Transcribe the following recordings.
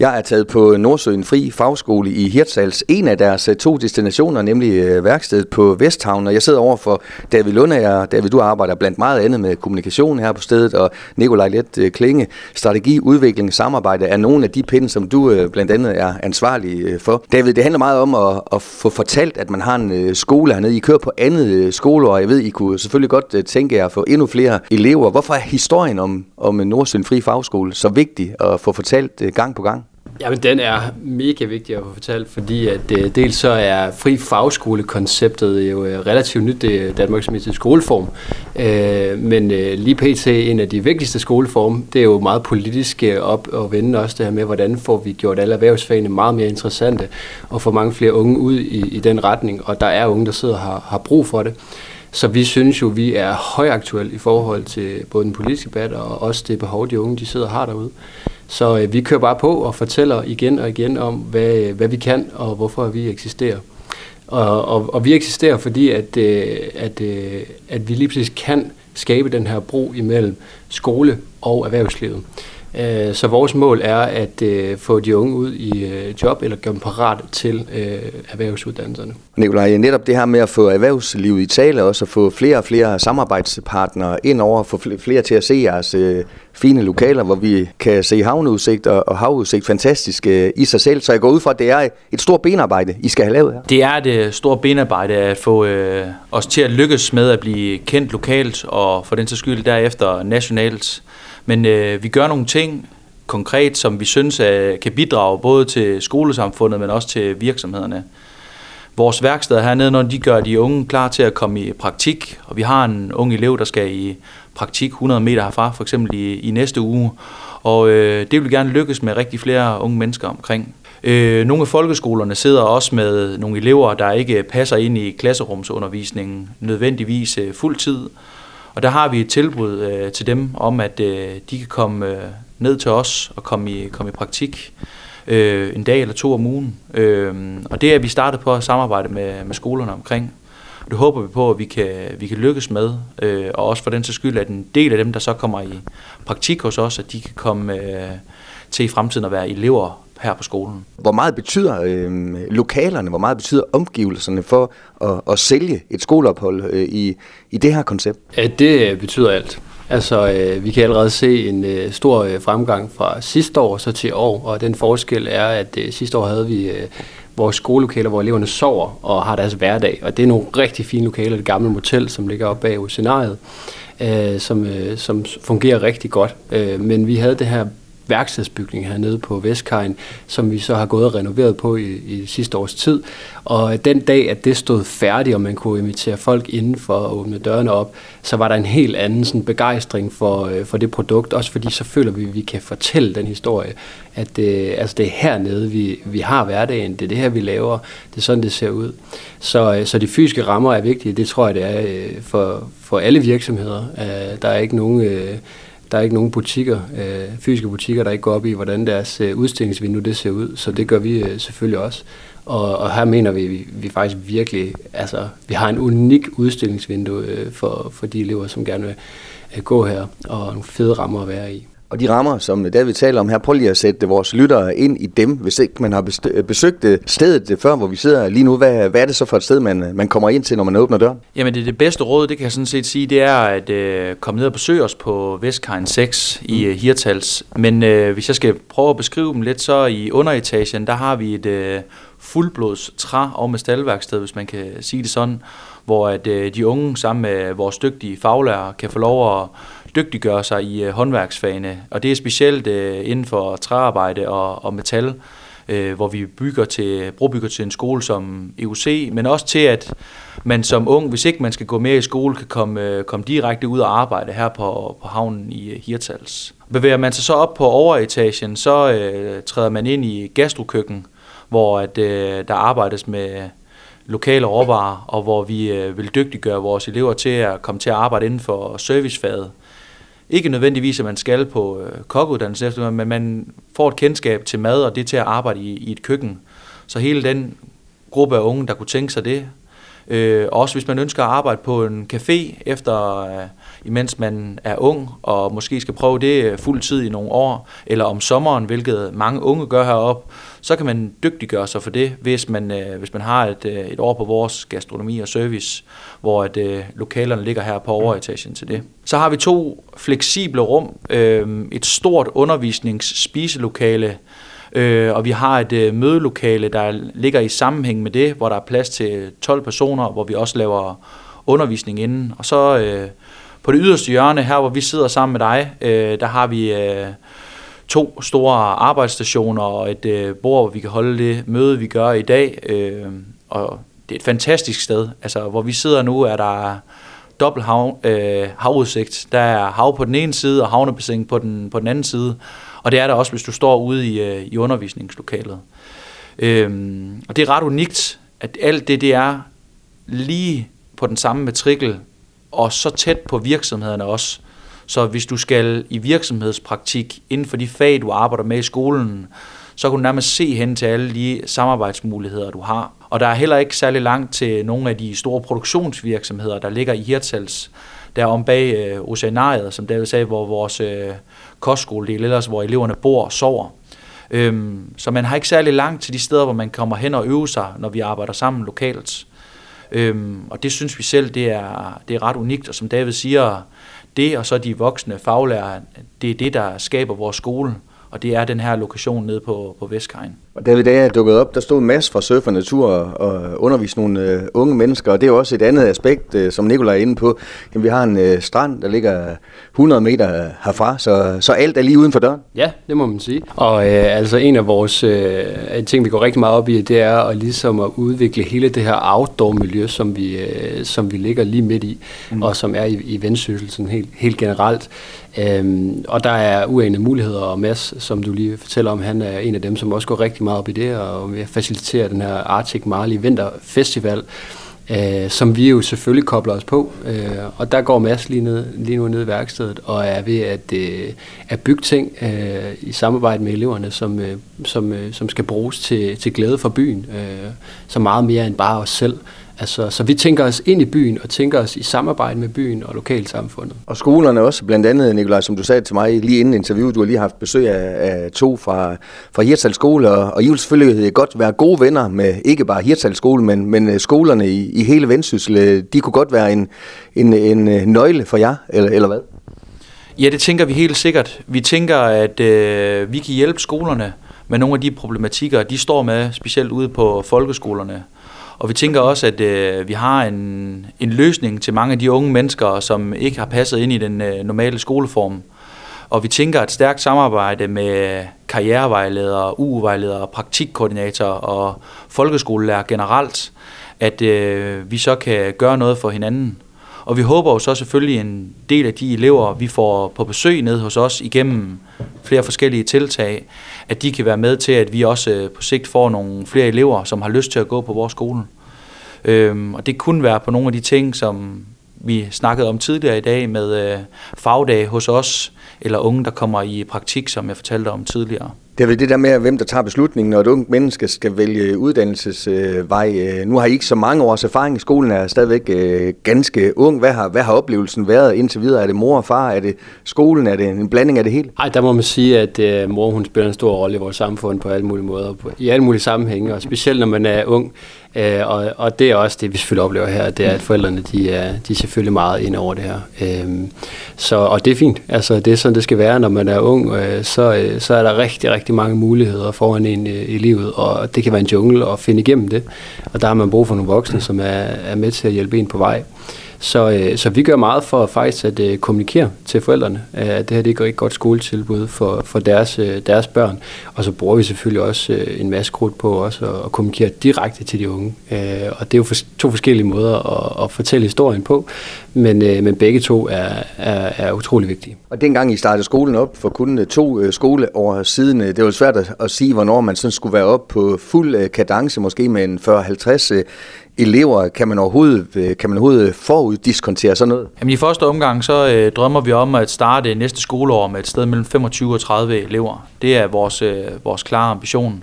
Jeg er taget på Nordsøen Fri Fagskole i Hirtshals, en af deres øh, to destinationer, nemlig øh, værkstedet på Vesthavn. Og jeg sidder over for David Lundager. David, du arbejder blandt meget andet med kommunikation her på stedet, og Nikolaj Let øh, Klinge. Strategi, udvikling, samarbejde er nogle af de pinde, som du blandt andet er ansvarlig for. David, det handler meget om at, at få fortalt, at man har en skole hernede. I kører på andet og Jeg ved, I kunne selvfølgelig godt tænke jer at få endnu flere elever. Hvorfor er historien om, om Nordsøen Fri Fagskole så vigtig at få fortalt gang på gang? Jamen, den er mega vigtig at få fortalt, fordi at øh, dels så er fri fagskolekonceptet jo øh, relativt nyt, det er Danmarks mest skoleform, øh, men lige pt. en af de vigtigste skoleform, det er jo meget politisk op og vende også det her med, hvordan får vi gjort alle erhvervsfagene meget mere interessante, og få mange flere unge ud i, i den retning, og der er unge, der sidder og har, har brug for det. Så vi synes jo, vi er højaktuelle i forhold til både den politiske debat og også det behov, de unge de sidder og har derude. Så øh, vi kører bare på og fortæller igen og igen om, hvad, øh, hvad vi kan og hvorfor vi eksisterer. Og, og, og vi eksisterer, fordi at, øh, at, øh, at vi lige præcis kan skabe den her bro imellem skole og erhvervslivet. Øh, så vores mål er at øh, få de unge ud i øh, job eller gøre dem parat til erhvervsuddannelserne. Nikolaj, netop det her med at få erhvervslivet i tale, også at få flere og flere samarbejdspartnere ind over, få flere til at se jeres fine lokaler, hvor vi kan se havneudsigt og havudsigt fantastisk i sig selv. Så jeg går ud fra, at det er et stort benarbejde, I skal have lavet her. Det er et stort benarbejde at få øh, os til at lykkes med at blive kendt lokalt og for den til skyld derefter nationalt. Men øh, vi gør nogle ting konkret, som vi synes øh, kan bidrage både til skolesamfundet, men også til virksomhederne. Vores værksted hernede, når de gør de unge klar til at komme i praktik, og vi har en ung elev, der skal i praktik 100 meter herfra, for eksempel i, i næste uge, og øh, det vil vi gerne lykkes med rigtig flere unge mennesker omkring. Øh, nogle af folkeskolerne sidder også med nogle elever, der ikke passer ind i klasserumsundervisningen nødvendigvis øh, fuld tid, og der har vi et tilbud øh, til dem om, at øh, de kan komme øh, ned til os og komme i, komme i praktik øh, en dag eller to om ugen. Øh, og det er vi startet på at samarbejde med, med skolerne omkring. Og det håber vi på, at vi kan, vi kan lykkes med, øh, og også for den til skyld, at en del af dem, der så kommer i praktik hos os, at de kan komme øh, til i fremtiden at være elever her på skolen. Hvor meget betyder øh, lokalerne, hvor meget betyder omgivelserne for at, at sælge et skoleophold øh, i, i det her koncept? Ja, det betyder alt. Altså, øh, vi kan allerede se en øh, stor øh, fremgang fra sidste år så til år, og den forskel er, at øh, sidste år havde vi øh, vores skolelokaler, hvor eleverne sover og har deres hverdag, og det er nogle rigtig fine lokaler, det gamle motel, som ligger oppe bag scenariet, øh, som, øh, som fungerer rigtig godt. Øh, men vi havde det her værkstedsbygning hernede på Vestkajen, som vi så har gået og renoveret på i, i sidste års tid. Og den dag, at det stod færdigt, og man kunne invitere folk indenfor og åbne dørene op, så var der en helt anden sådan, begejstring for, øh, for det produkt, også fordi så føler vi, at vi kan fortælle den historie, at øh, altså det er hernede, vi, vi har hverdagen, det er det her, vi laver, det er sådan, det ser ud. Så, øh, så de fysiske rammer er vigtige, det tror jeg, det er øh, for, for alle virksomheder. Øh, der er ikke nogen... Øh, der er ikke nogen butikker, øh, fysiske butikker, der ikke går op i, hvordan deres øh, udstillingsvindue det ser ud, så det gør vi øh, selvfølgelig også. Og, og her mener vi, vi, vi faktisk virkelig, altså vi har en unik udstillingsvindue øh, for, for de elever, som gerne vil øh, gå her, og nogle fede rammer at være i. Og de rammer, som David taler om her, prøv lige at sætte vores lyttere ind i dem, hvis ikke man har besøgt stedet før, hvor vi sidder lige nu. Hvad, hvad er det så for et sted, man, man kommer ind til, når man åbner døren? Jamen det, det bedste råd, det kan jeg sådan set sige, det er at øh, komme ned og besøge os på Vestkajen 6 i øh, Hirtals. Men øh, hvis jeg skal prøve at beskrive dem lidt, så i underetagen, der har vi et øh, fuldblods træ- og mestalværksted, hvis man kan sige det sådan, hvor at øh, de unge sammen med vores dygtige faglærer kan få lov at dygtiggøre sig i øh, håndværksfagene, og det er specielt øh, inden for træarbejde og, og metal, øh, hvor vi bygger til, brobygger til en skole som EUC, men også til, at man som ung, hvis ikke man skal gå mere i skole, kan komme, øh, komme direkte ud og arbejde her på, på havnen i øh, Hirtals. Bevæger man sig så op på overetagen, så øh, træder man ind i gastrokøkken, hvor at, øh, der arbejdes med lokale råvarer, og hvor vi øh, vil dygtiggøre vores elever til at komme til at arbejde inden for servicefaget. Ikke nødvendigvis, at man skal på øh, kokkeuddannelse efter, men man får et kendskab til mad, og det til at arbejde i, i et køkken. Så hele den gruppe af unge, der kunne tænke sig det, Øh, også hvis man ønsker at arbejde på en café, efter, øh, imens man er ung, og måske skal prøve det øh, fuld tid i nogle år, eller om sommeren, hvilket mange unge gør heroppe, så kan man dygtiggøre sig for det, hvis man, øh, hvis man har et, øh, et år på vores gastronomi og service, hvor at, øh, lokalerne ligger her på overetagen til det. Så har vi to fleksible rum, øh, et stort undervisningsspiselokale, øh, og vi har et øh, mødelokale, der ligger i sammenhæng med det, hvor der er plads til 12 personer, hvor vi også laver undervisning inden. Og så øh, på det yderste hjørne, her hvor vi sidder sammen med dig, øh, der har vi... Øh, to store arbejdsstationer og et øh, bord, hvor vi kan holde det møde, vi gør i dag. Øh, og det er et fantastisk sted. Altså, hvor vi sidder nu, er der dobbelt hav, øh, havudsigt. Der er hav på den ene side og havnebassin på den, på den anden side. Og det er der også, hvis du står ude i, øh, i undervisningslokalet. Øh, og det er ret unikt, at alt det, det er lige på den samme matrikel, og så tæt på virksomhederne også. Så hvis du skal i virksomhedspraktik inden for de fag, du arbejder med i skolen, så kan du nærmest se hen til alle de samarbejdsmuligheder, du har. Og der er heller ikke særlig langt til nogle af de store produktionsvirksomheder, der ligger i Hirtshals, der om bag øh, oceanariet, som David sagde, hvor vores øh, kostskoledel, ellers hvor eleverne bor og sover. Øhm, så man har ikke særlig langt til de steder, hvor man kommer hen og øver sig, når vi arbejder sammen lokalt. Øhm, og det synes vi selv, det er, det er ret unikt, og som David siger, det og så de voksne faglærere, det er det, der skaber vores skole, og det er den her lokation nede på, på Vestkajen. Og David, da jeg dukkede op, der stod en masse fra Surf og Natur og underviste nogle uh, unge mennesker, og det er også et andet aspekt, uh, som Nikolaj er inde på. Jamen, vi har en uh, strand, der ligger 100 meter herfra, så, så alt er lige uden for døren. Ja, det må man sige. Og uh, altså en af vores uh, ting, vi går rigtig meget op i, det er at, ligesom at udvikle hele det her outdoor-miljø, som vi, uh, som vi ligger lige midt i, mm. og som er i, i vendsyssel helt, helt generelt. Øhm, og der er uanede muligheder, og Mads, som du lige fortæller om, han er en af dem, som også går rigtig meget op i det, og vi faciliterer den her Arctic Marley Vinterfestival, øh, som vi jo selvfølgelig kobler os på. Øh, og der går Mads lige, ned, lige nu ned i værkstedet, og er ved at, øh, at bygge ting øh, i samarbejde med eleverne, som, øh, som, øh, som skal bruges til, til glæde for byen, øh, så meget mere end bare os selv. Altså, så vi tænker os ind i byen og tænker os i samarbejde med byen og lokalsamfundet. Og skolerne også, blandt andet, Nikolaj, som du sagde til mig lige inden interviewet, du har lige haft besøg af, af to fra, fra Hirtshals skole, og, og I vil selvfølgelig godt være gode venner med ikke bare Hirtshals skole, men, men øh, skolerne i, i hele Vendsyssel. De kunne godt være en, en, en øh, nøgle for jer, eller, eller hvad? Ja, det tænker vi helt sikkert. Vi tænker, at øh, vi kan hjælpe skolerne med nogle af de problematikker, de står med, specielt ude på folkeskolerne. Og vi tænker også, at øh, vi har en, en løsning til mange af de unge mennesker, som ikke har passet ind i den øh, normale skoleform. Og vi tænker et stærkt samarbejde med karrierevejledere, uvejledere, praktikkoordinatorer og folkeskolelærer generelt, at øh, vi så kan gøre noget for hinanden. Og vi håber jo så selvfølgelig en del af de elever, vi får på besøg ned hos os igennem flere forskellige tiltag, at de kan være med til, at vi også øh, på sigt får nogle flere elever, som har lyst til at gå på vores skole. Øhm, og det kunne være på nogle af de ting, som vi snakkede om tidligere i dag med øh, hos os, eller unge, der kommer i praktik, som jeg fortalte om tidligere. Det er vel det der med, hvem der tager beslutningen, når et ungt menneske skal vælge uddannelsesvej. Øh, nu har I ikke så mange års erfaring i skolen, er stadigvæk øh, ganske ung. Hvad har, hvad har oplevelsen været indtil videre? Er det mor og far? Er det skolen? Er det en blanding af det hele? Nej, der må man sige, at øh, mor hun spiller en stor rolle i vores samfund på alle mulige måder, på, i alle mulige sammenhænge, og specielt når man er ung. Uh, og, og det er også det, vi selvfølgelig oplever her, det er, at forældrene de er, de er selvfølgelig meget ind over det her. Uh, så, og det er fint. Altså, det er sådan, det skal være, når man er ung. Så, så er der rigtig, rigtig rigtig mange muligheder foran en øh, i livet, og det kan være en jungle at finde igennem det. Og der har man brug for nogle voksne, som er, er med til at hjælpe en på vej. Så, øh, så vi gør meget for faktisk at øh, kommunikere til forældrene, at det her det er et godt skoletilbud for, for deres, øh, deres børn. Og så bruger vi selvfølgelig også øh, en masse krudt på også at, at kommunikere direkte til de unge. Øh, og det er jo for, to forskellige måder at, at fortælle historien på, men, øh, men begge to er, er, er utrolig vigtige. Og dengang I startede skolen op for kun øh, to øh, skoleår siden, øh, det var svært at, at sige, hvornår man sådan skulle være op på fuld øh, kadence, måske med en 40-50 elever? Kan man overhovedet, øh, kan man overhovedet øh, foruddiskontere sådan noget? Jamen i første omgang, så øh, drømmer vi om at starte næste skoleår med et sted mellem 25 og 30 elever. Det er vores, øh, vores klare ambition.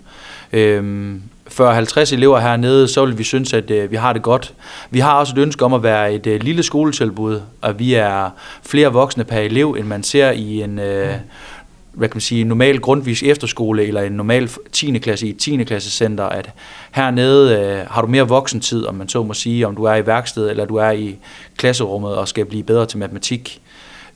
Øhm, for 50 elever hernede, så vil vi synes, at øh, vi har det godt. Vi har også et ønske om at være et øh, lille skoletilbud, og vi er flere voksne per elev, end man ser i en øh, hvad kan man sige, normal grundvis efterskole eller en normal 10. klasse i et 10. klassecenter, at hernede øh, har du mere voksentid, om man så må sige, om du er i værksted eller du er i klasserummet og skal blive bedre til matematik.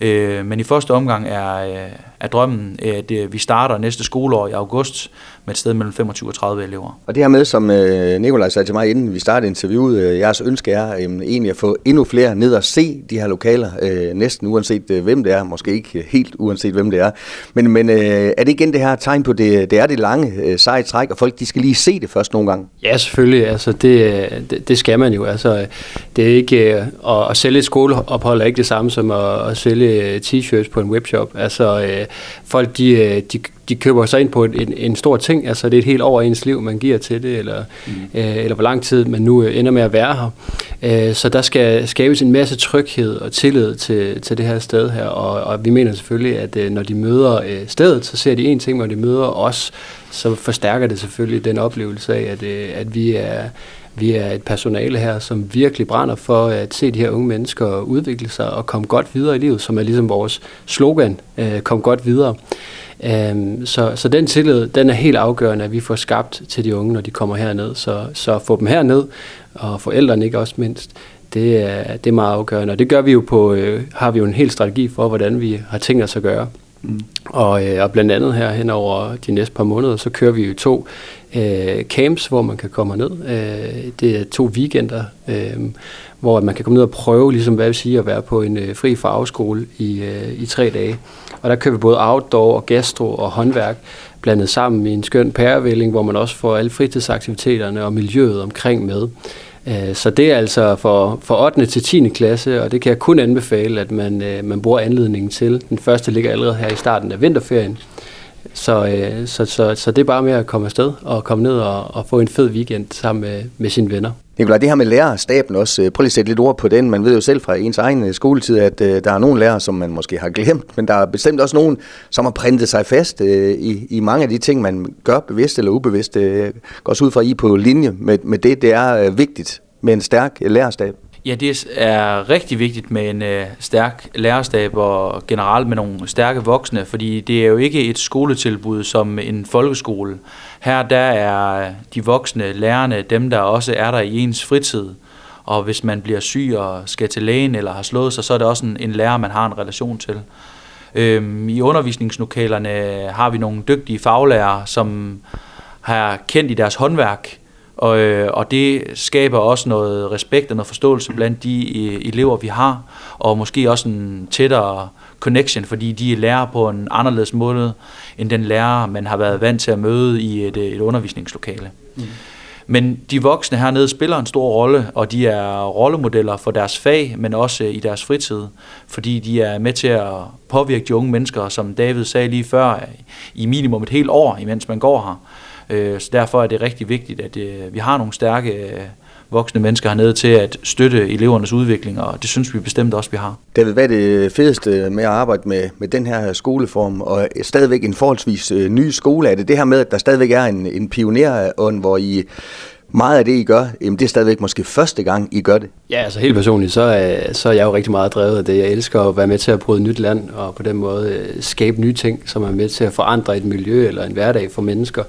Øh, men i første omgang er, øh, er drømmen, at øh, vi starter næste skoleår i august med et sted mellem 25 og 30 elever. Og det her med, som øh, Nikolaj sagde til mig, inden vi startede interviewet, øh, jeres ønske er øh, egentlig at få endnu flere ned og se de her lokaler, næsten uanset hvem det er, måske ikke helt uanset hvem det er. Men, men er det igen det her tegn på, det, det er det lange seje træk, og folk de skal lige se det først nogle gange? Ja, selvfølgelig. Altså, det, det, det skal man jo. Altså, det er ikke, at, at sælge et skoleophold er ikke det samme som at, at sælge t-shirts på en webshop. Altså, folk de, de, de køber sig ind på en, en stor ting, altså det er et helt over ens liv, man giver til det, eller, mm. øh, eller hvor lang tid man nu ender med at være her. Øh, så der skal skabes en masse tryghed og tillid til, til det her sted her, og, og vi mener selvfølgelig, at øh, når de møder øh, stedet, så ser de en ting, når de møder os, så forstærker det selvfølgelig den oplevelse af, at, øh, at vi er vi er et personale her, som virkelig brænder for at se de her unge mennesker udvikle sig og komme godt videre i livet, som er ligesom vores slogan, øh, kom godt videre. Um, så, så den tillid, den er helt afgørende, at vi får skabt til de unge, når de kommer herned. Så, så få dem herned, og forældrene ikke også mindst, det er, det er meget afgørende. Og det gør vi jo på, øh, har vi jo en hel strategi for, hvordan vi har tænkt os at gøre. Mm. Og, øh, og blandt andet her hen over de næste par måneder, så kører vi jo to øh, camps, hvor man kan komme ned. Øh, det er to weekender, øh, hvor man kan komme ned og prøve, ligesom hvad vil sige, at være på en øh, fri farveskole i, øh, i tre dage. Og der kører vi både outdoor og gastro og håndværk blandet sammen i en skøn pærevælling, hvor man også får alle fritidsaktiviteterne og miljøet omkring med. Øh, så det er altså for, for 8. til 10. klasse, og det kan jeg kun anbefale, at man, øh, man bruger anledningen til. Den første ligger allerede her i starten af vinterferien. Så, øh, så, så, så det er bare med at komme afsted og komme ned og, og få en fed weekend sammen med, med sine venner. Nikolaj, det her med lærerstaben også, øh, prøv lige at sætte lidt ord på den. Man ved jo selv fra ens egen øh, skoletid, at øh, der er nogle lærere, som man måske har glemt, men der er bestemt også nogen, som har printet sig fast i, i mange af de ting, man gør bevidst eller ubevidst. Uh, går også ud fra I på linje med, med det. Det er vigtigt med en stærk lærerstab. Ja, det er rigtig vigtigt med en øh, stærk lærerstab og generelt med nogle stærke voksne, fordi det er jo ikke et skoletilbud som en folkeskole. Her der er de voksne lærerne dem, der også er der i ens fritid. Og hvis man bliver syg og skal til lægen eller har slået sig, så er det også en, en lærer, man har en relation til. Øhm, I undervisningslokalerne har vi nogle dygtige faglærere, som har kendt i deres håndværk, og, øh, og det skaber også noget respekt og noget forståelse blandt de øh, elever, vi har, og måske også en tættere connection, fordi de lærer på en anderledes måde, end den lærer, man har været vant til at møde i et, et undervisningslokale. Mm. Men de voksne hernede spiller en stor rolle, og de er rollemodeller for deres fag, men også i deres fritid, fordi de er med til at påvirke de unge mennesker, som David sagde lige før, i minimum et helt år, imens man går her. Øh, så derfor er det rigtig vigtigt, at øh, vi har nogle stærke øh, voksne mennesker hernede til at støtte elevernes udvikling, og det synes vi bestemt også, vi har. David, hvad er det fedeste med at arbejde med, med den her skoleform, og stadigvæk en forholdsvis ny skole? Er det det her med, at der stadigvæk er en, en pionerånd, hvor I meget af det, I gør, jamen det er stadigvæk måske første gang, I gør det. Ja, altså helt personligt, så er, så er jeg jo rigtig meget drevet af det. Jeg elsker at være med til at bryde nyt land, og på den måde skabe nye ting, som er med til at forandre et miljø eller en hverdag for mennesker.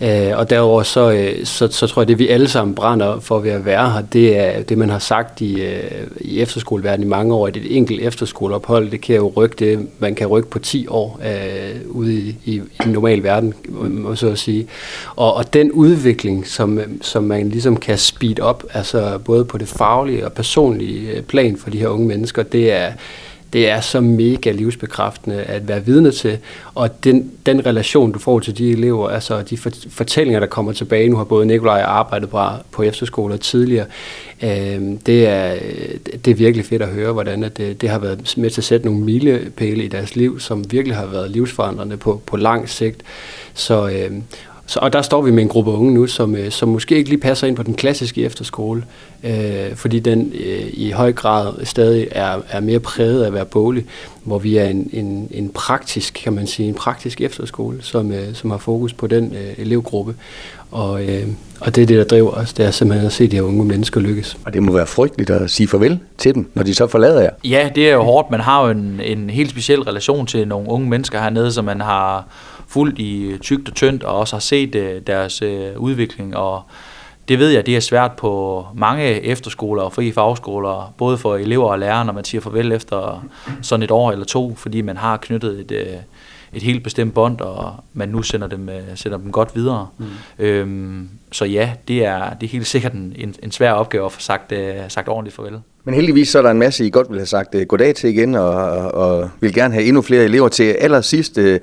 Øh, og derover så, øh, så, så tror jeg, det vi alle sammen brænder for ved at være her, det er det, man har sagt i, øh, i efterskoleverdenen i mange år, at et enkelt efterskoleophold, det kan jo rykke det, man kan rykke på 10 år øh, ude i, i, i en normal verden, må så at sige. Og, og den udvikling, som, som man ligesom kan speed op, altså både på det faglige og personlige øh, plan for de her unge mennesker, det er det er så mega livsbekræftende at være vidne til. Og den, den relation, du får til de elever, altså de fortællinger, der kommer tilbage, nu har både Nikolaj arbejdet på, på efterskoler tidligere, øh, det, er, det er virkelig fedt at høre, hvordan at det, det har været med til at sætte nogle milepæle i deres liv, som virkelig har været livsforandrende på, på lang sigt. Så, øh, så, og der står vi med en gruppe unge nu, som, øh, som måske ikke lige passer ind på den klassiske efterskole, øh, fordi den øh, i høj grad stadig er, er mere præget af at være bolig, hvor vi er en, en, en praktisk, kan man sige, en praktisk efterskole, som, øh, som har fokus på den øh, elevgruppe. Og, øh, og det er det, der driver os, det er simpelthen at se de her unge mennesker lykkes. Og det må være frygteligt at sige farvel til dem, når de så forlader jer. Ja, det er jo hårdt. Man har jo en, en helt speciel relation til nogle unge mennesker hernede, som man har fulgt i tygt og tyndt, og også har set øh, deres øh, udvikling. Og det ved jeg, det er svært på mange efterskoler og frie fagskoler, både for elever og lærere, når man siger farvel efter sådan et år eller to, fordi man har knyttet et, øh, et helt bestemt bånd, og man nu sender dem, øh, sender dem godt videre. Mm. Øhm, så ja, det er, det er helt sikkert en, en, en svær opgave at få sagt, uh, sagt ordentligt farvel. Men heldigvis så er der en masse, I godt vil have sagt uh, goddag til igen, og, og, og vil gerne have endnu flere elever til. Allersidst, uh,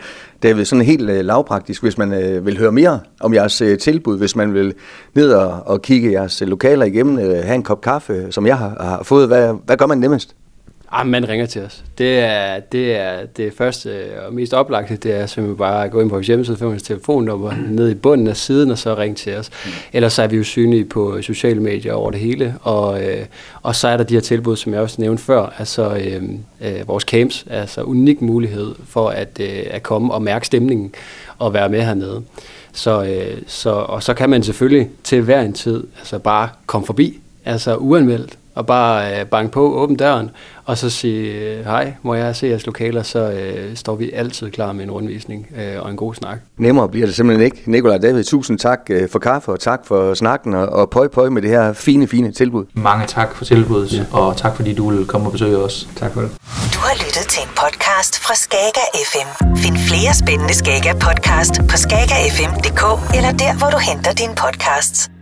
David, sådan helt uh, lavpraktisk, hvis man uh, vil høre mere om jeres uh, tilbud, hvis man vil ned og, og kigge jeres lokaler igennem, uh, have en kop kaffe, som jeg har, har fået, hvad, hvad gør man nemmest? Ah, man ringer til os. Det er det, er det første og mest oplagte, det er simpelthen bare at gå ind på vores hjemmeside, få vores telefonnummer ned i bunden af siden, og så ringe til os. Mm. Ellers så er vi jo synlige på sociale medier over det hele, og, øh, og så er der de her tilbud, som jeg også nævnte før, altså øh, øh, vores camps, altså unik mulighed for at, øh, at komme og mærke stemningen og være med hernede. Så, øh, så, og så kan man selvfølgelig til hver en tid altså bare komme forbi, altså uanmeldt, og bare øh, banke på, åbne døren, og så sige, øh, hej, må jeg se jeres lokaler, så øh, står vi altid klar med en rundvisning øh, og en god snak. Nemmere bliver det simpelthen ikke. Nikolaj David, tusind tak øh, for kaffe, og tak for snakken, og, og pøj pøj med det her fine, fine tilbud. Mange tak for tilbuddet, ja. og tak fordi du vil komme og besøge os. Tak for det. Du har lyttet til en podcast fra Skager FM. Find flere spændende Skager podcast på skagerfm.dk eller der, hvor du henter dine podcasts.